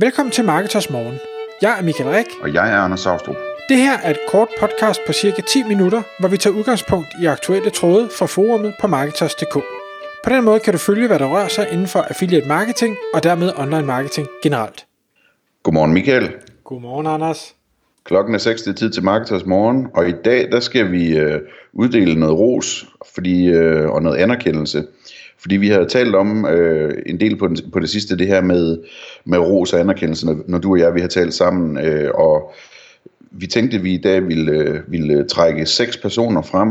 Velkommen til Marketers Morgen. Jeg er Michael Rik. Og jeg er Anders Saustrup. Det her er et kort podcast på cirka 10 minutter, hvor vi tager udgangspunkt i aktuelle tråde fra forumet på Marketers.dk. På den måde kan du følge, hvad der rører sig inden for affiliate marketing og dermed online marketing generelt. Godmorgen Michael. Godmorgen Anders. Klokken er 6, det er tid til Marketers Morgen, og i dag der skal vi øh, uddele noget ros fordi, øh, og noget anerkendelse. Fordi vi har talt om øh, en del på, den, på det sidste, det her med, med ros og anerkendelse, når, når du og jeg vi har talt sammen, øh, og vi tænkte, at vi i dag ville, øh, ville trække seks personer frem,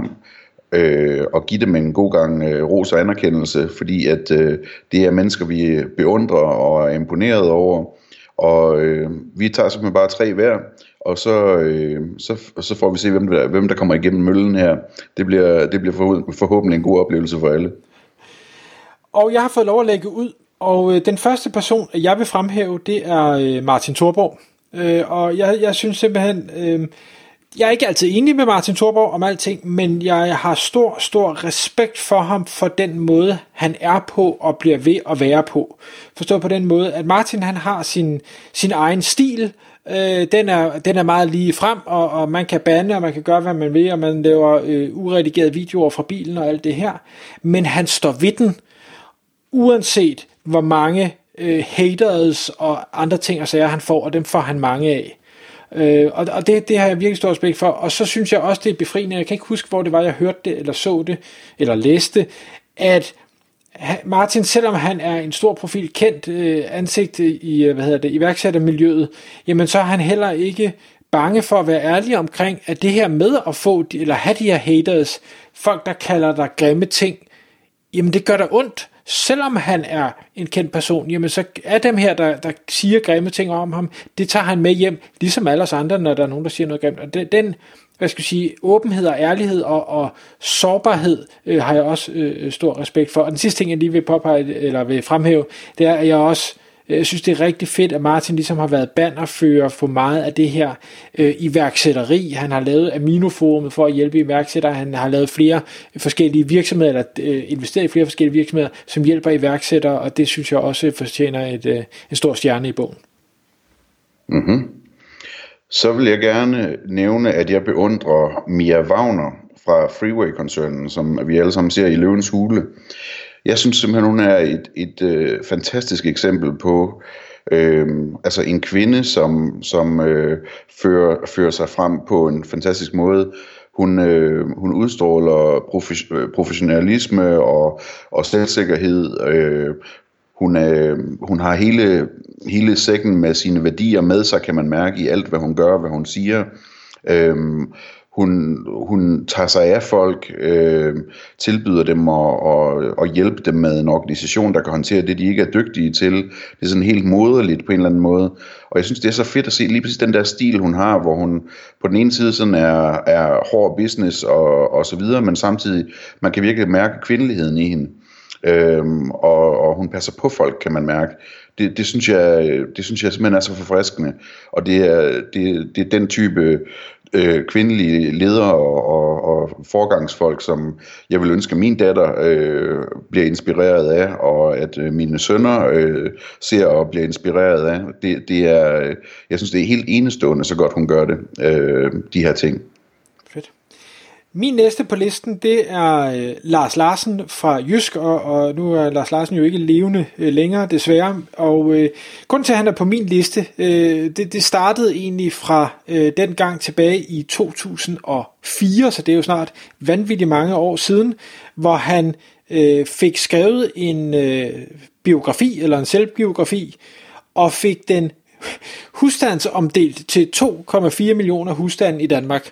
øh, og give dem en god gang øh, ros og anerkendelse, fordi at øh, det er mennesker, vi beundrer og er imponeret over, og øh, vi tager simpelthen bare tre hver, og så, øh, så, så får vi se, hvem der, hvem der kommer igennem møllen her. Det bliver, det bliver forhåbentlig en god oplevelse for alle. Og jeg har fået lov at lægge ud, og øh, den første person, jeg vil fremhæve, det er øh, Martin Thorborg. Øh, og jeg, jeg synes simpelthen, øh, jeg er ikke altid enig med Martin Thorborg om alting, men jeg har stor, stor respekt for ham for den måde, han er på og bliver ved at være på. Forstå på den måde, at Martin han har sin, sin egen stil, øh, den, er, den er meget lige frem, og, og man kan bande, og man kan gøre, hvad man vil, og man laver øh, uredigerede videoer fra bilen og alt det her. Men han står ved den, uanset hvor mange øh, haters og andre ting og sager han får, og dem får han mange af. Øh, og og det, det har jeg virkelig stor respekt for. Og så synes jeg også, det er befriende. Jeg kan ikke huske, hvor det var, jeg hørte det, eller så det, eller læste, at Martin, selvom han er en stor profil, kendt øh, ansigt i øh, hvad hedder det, iværksættermiljøet, jamen så er han heller ikke bange for at være ærlig omkring, at det her med at få, eller have de her haters, folk der kalder dig grimme ting, jamen det gør der ondt selvom han er en kendt person, jamen så er dem her, der, der siger grimme ting om ham, det tager han med hjem, ligesom alle os andre, når der er nogen, der siger noget grimt. Og den, hvad skal jeg sige, åbenhed og ærlighed og, og sårbarhed øh, har jeg også øh, stor respekt for. Og den sidste ting, jeg lige vil påpege, eller vil fremhæve, det er, at jeg også jeg synes, det er rigtig fedt, at Martin ligesom har været bannerfører for meget af det her øh, iværksætteri. Han har lavet Aminoforumet for at hjælpe iværksættere. Han har lavet flere forskellige virksomheder, eller øh, investeret i flere forskellige virksomheder, som hjælper iværksættere, og det synes jeg også fortjener et, øh, en stor stjerne i bogen. Mm-hmm. Så vil jeg gerne nævne, at jeg beundrer Mia Wagner fra Freeway-koncernen, som vi alle sammen ser i Løvens Hule. Jeg synes simpelthen, hun er et, et øh, fantastisk eksempel på øh, altså en kvinde, som, som øh, fører, fører sig frem på en fantastisk måde. Hun, øh, hun udstråler profe- øh, professionalisme og, og selvsikkerhed. Øh, hun, øh, hun har hele, hele sækken med sine værdier med sig, kan man mærke i alt, hvad hun gør, hvad hun siger. Øh, hun, hun tager sig af folk, øh, tilbyder dem at, at, at hjælpe dem med en organisation, der kan håndtere det, de ikke er dygtige til. Det er sådan helt moderligt på en eller anden måde. Og jeg synes, det er så fedt at se lige præcis den der stil, hun har, hvor hun på den ene side sådan er, er hård business og, og så videre, men samtidig, man kan virkelig mærke kvindeligheden i hende. Øhm, og, og hun passer på folk, kan man mærke. Det, det, synes jeg, det synes jeg simpelthen er så forfriskende. Og det er, det, det er den type øh, kvindelige ledere og, og, og forgangsfolk, som jeg vil ønske, at min datter øh, bliver inspireret af, og at øh, mine sønner øh, ser og bliver inspireret af. Det, det er, øh, jeg synes, det er helt enestående, så godt hun gør det, øh, de her ting. Min næste på listen, det er øh, Lars Larsen fra Jysk, og, og nu er Lars Larsen jo ikke levende øh, længere, desværre. Og øh, grund til, at han er på min liste, øh, det, det startede egentlig fra øh, den gang tilbage i 2004, så det er jo snart vanvittigt mange år siden, hvor han øh, fik skrevet en øh, biografi, eller en selvbiografi, og fik den husstandsomdelt til 2,4 millioner husstande i Danmark.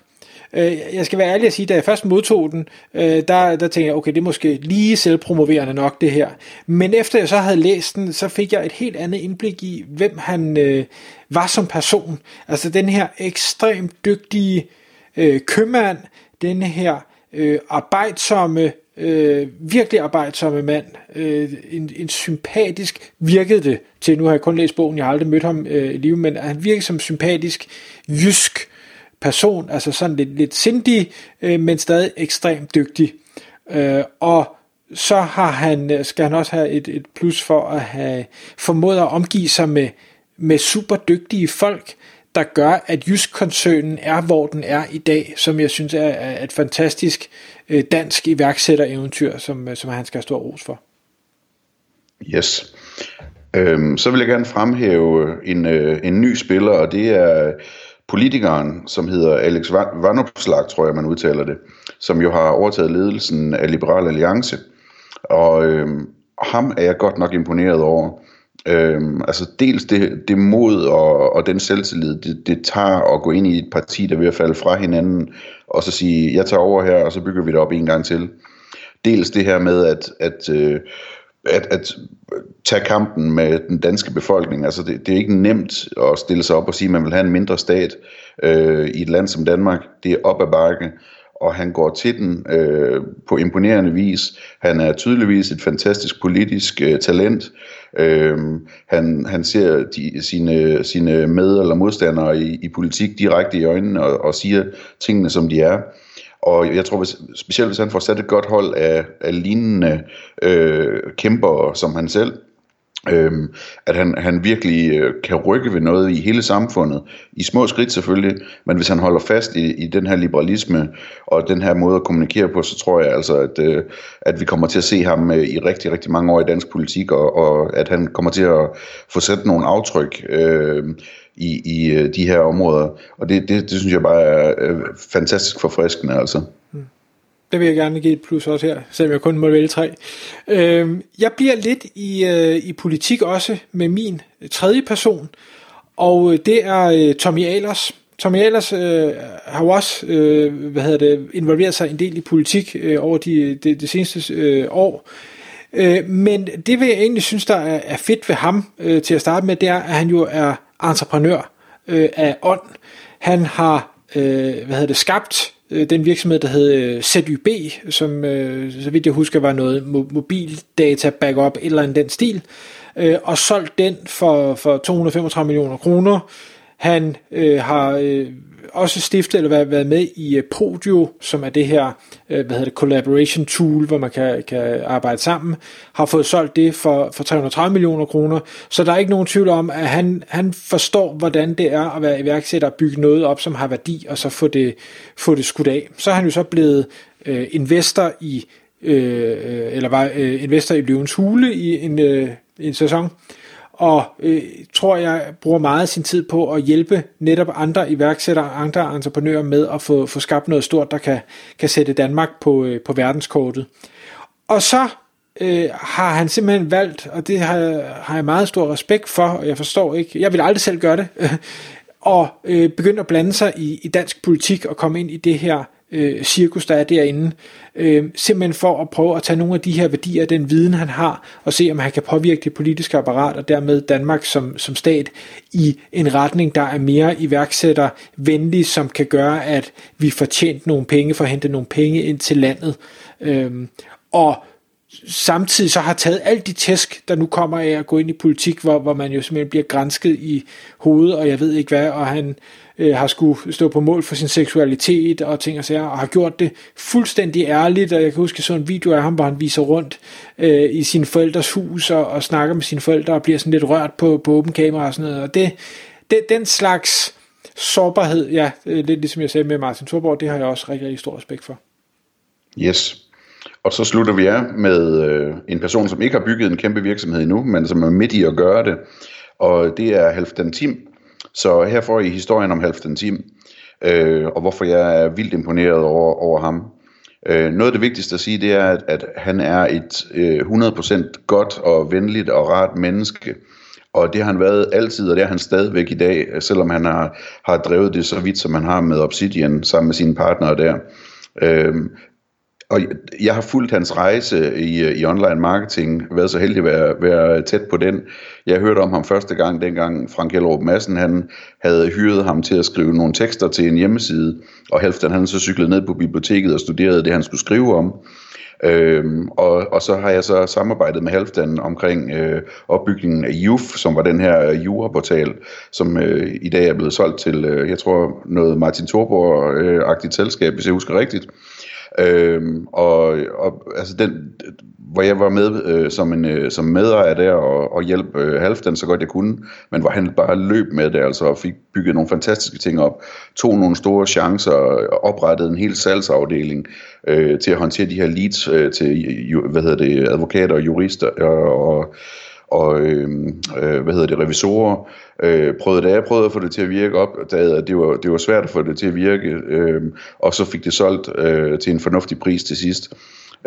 Øh, jeg skal være ærlig at sige, da jeg først modtog den, øh, der, der tænkte jeg, okay, det er måske lige selvpromoverende nok det her. Men efter jeg så havde læst den, så fik jeg et helt andet indblik i, hvem han øh, var som person. Altså den her ekstremt dygtige øh, købmand, den her øh, arbejdsomme, øh, virkelig arbejdsomme mand, øh, en, en sympatisk, virkede det til, nu har jeg kun læst bogen, jeg har aldrig mødt ham øh, i livet, men han virkede som sympatisk, jysk, person, altså sådan lidt, lidt sindig, øh, men stadig ekstremt dygtig. Øh, og så har han, skal han også have et, et plus for at have formået at omgive sig med med super dygtige folk, der gør, at Jysk-koncernen er, hvor den er i dag, som jeg synes er, et fantastisk øh, dansk iværksættereventyr, som, øh, som han skal have stor ros for. Yes. Øhm, så vil jeg gerne fremhæve en, øh, en ny spiller, og det er politikeren, som hedder Alex Vanopslag, tror jeg man udtaler det, som jo har overtaget ledelsen af Liberal Alliance. Og øh, ham er jeg godt nok imponeret over. Øhm, altså dels det, det mod og, og den selvtillid, det, det tager at gå ind i et parti, der er ved at falde fra hinanden, og så sige, jeg tager over her, og så bygger vi det op en gang til. Dels det her med, at, at øh, at, at tage kampen med den danske befolkning. Altså det, det er ikke nemt at stille sig op og sige, at man vil have en mindre stat øh, i et land som Danmark. Det er op ad bakke, og han går til den øh, på imponerende vis. Han er tydeligvis et fantastisk politisk øh, talent. Øh, han, han ser de, sine, sine med- eller modstandere i, i politik direkte i øjnene og, og siger tingene, som de er. Og jeg tror, hvis, specielt hvis han får sat et godt hold af, af lignende øh, kæmper som han selv, Øhm, at han, han virkelig øh, kan rykke ved noget i hele samfundet, i små skridt selvfølgelig, men hvis han holder fast i, i den her liberalisme og den her måde at kommunikere på, så tror jeg altså, at, øh, at vi kommer til at se ham øh, i rigtig, rigtig mange år i dansk politik, og, og at han kommer til at få sat nogle aftryk øh, i, i øh, de her områder. Og det, det, det synes jeg bare er øh, fantastisk forfriskende altså. Mm. Det vil jeg gerne give et plus også her, selvom jeg kun må vælge tre. Øh, jeg bliver lidt i, øh, i politik også med min tredje person, og det er øh, Tommy Ahlers. Tommy Ahlers øh, har jo også øh, hvad hedder det, involveret sig en del i politik øh, over de, de, de seneste øh, år. Øh, men det vil jeg egentlig synes, der er, er fedt ved ham øh, til at starte med, det er, at han jo er entreprenør øh, af ånd. Han har øh, hvad hedder det, skabt øh, den virksomhed, der hed øh, ZYB, som øh, så vidt jeg husker var noget mo- mobildata backup, eller en den stil, øh, og solgt den for, for 235 millioner kroner. Han øh, har øh, også stiftet eller været, været med i øh, Podio, som er det her øh, hvad hedder det, collaboration tool, hvor man kan, kan arbejde sammen, har fået solgt det for, for 330 millioner kroner. Så der er ikke nogen tvivl om, at han, han forstår, hvordan det er at være iværksætter og bygge noget op, som har værdi, og så få det, få det skudt af. Så er han jo så blevet øh, investor i øh, øh eller var øh, investor i Løvens Hule i en, øh, en sæson, og øh, tror jeg bruger meget af sin tid på at hjælpe netop andre iværksættere, andre entreprenører med at få, få skabt noget stort, der kan, kan sætte Danmark på, øh, på verdenskortet. Og så øh, har han simpelthen valgt, og det har, har jeg meget stor respekt for, og jeg forstår ikke, jeg vil aldrig selv gøre det, og øh, begynde at blande sig i, i dansk politik og komme ind i det her øh, cirkus, der er derinde, øh, simpelthen for at prøve at tage nogle af de her værdier, den viden han har, og se om han kan påvirke det politiske apparat, og dermed Danmark som, som stat, i en retning, der er mere iværksættervenlig, som kan gøre, at vi får tjent nogle penge, for at hente nogle penge ind til landet. Øh, og samtidig så har taget alt de tæsk, der nu kommer af at gå ind i politik, hvor, hvor man jo simpelthen bliver grænsket i hovedet, og jeg ved ikke hvad, og han øh, har skulle stå på mål for sin seksualitet og ting og sager, og har gjort det fuldstændig ærligt, og jeg kan huske så en video af ham, hvor han viser rundt øh, i sin forældres hus og, og snakker med sine forældre og bliver sådan lidt rørt på, på åben kamera og sådan noget, og det, det den slags sårbarhed, ja, øh, lidt ligesom jeg sagde med Martin Thorborg, det har jeg også rigtig, rigtig stor respekt for. Yes. Og så slutter vi af med øh, en person, som ikke har bygget en kæmpe virksomhed endnu, men som er midt i at gøre det. Og det er Halfdan Tim. Så her får I historien om Halfdan Tim, øh, og hvorfor jeg er vildt imponeret over, over ham. Øh, noget af det vigtigste at sige, det er, at, at han er et øh, 100% godt og venligt og rart menneske. Og det har han været altid, og det er han stadigvæk i dag, selvom han har, har drevet det så vidt, som han har med Obsidian sammen med sine partnere der. Øh, og jeg har fulgt hans rejse i, i online marketing, været så heldig at være, være tæt på den. Jeg hørte om ham første gang, dengang Frank Hellerup Madsen, han havde hyret ham til at skrive nogle tekster til en hjemmeside, og Halvdan han så cyklet ned på biblioteket og studerede det, han skulle skrive om. Øhm, og, og så har jeg så samarbejdet med Halvdan omkring øh, opbygningen af JUF, som var den her juraportal, som øh, i dag er blevet solgt til, øh, jeg tror, noget Martin Thorborg-agtigt selskab, hvis jeg husker rigtigt. Øhm, og, og altså den, hvor jeg var med øh, som, en, øh, som medejer der og, og hjælp øh, Halfdan så godt jeg kunne, men hvor han bare løb med det, altså og fik bygget nogle fantastiske ting op, tog nogle store chancer og oprettede en hel salgsafdeling øh, til at håndtere de her leads øh, til øh, hvad hedder det, advokater og jurister og, og og øh, øh, hvad hedder det, revisorer, øh, prøvede det af, prøvede at få det til at virke op, da at det var, det var svært at få det til at virke, øh, og så fik det solgt øh, til en fornuftig pris til sidst.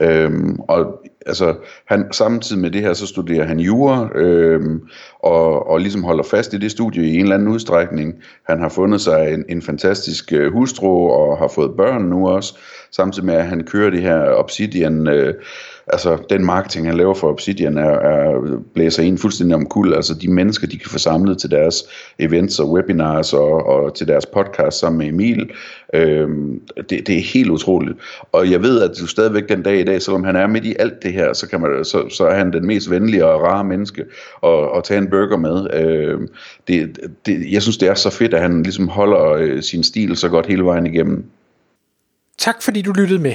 Øhm, og altså, han, samtidig med det her, så studerer han jura, øhm, og, og ligesom holder fast i det studie i en eller anden udstrækning. Han har fundet sig en, en fantastisk øh, hustru, og har fået børn nu også, samtidig med at han kører det her Obsidian øh, altså den marketing, han laver for Obsidian, er, er blæser en fuldstændig om kul. Altså de mennesker, de kan få samlet til deres events og webinars og, og til deres podcast sammen med Emil. Øhm, det, det er helt utroligt. Og jeg ved, at du stadigvæk den dag i dag, selvom han er midt i alt det her, så, kan man, så, så er han den mest venlige og rare menneske at, at tage en burger med. Øhm, det, det, jeg synes, det er så fedt, at han ligesom holder øh, sin stil så godt hele vejen igennem. Tak fordi du lyttede med.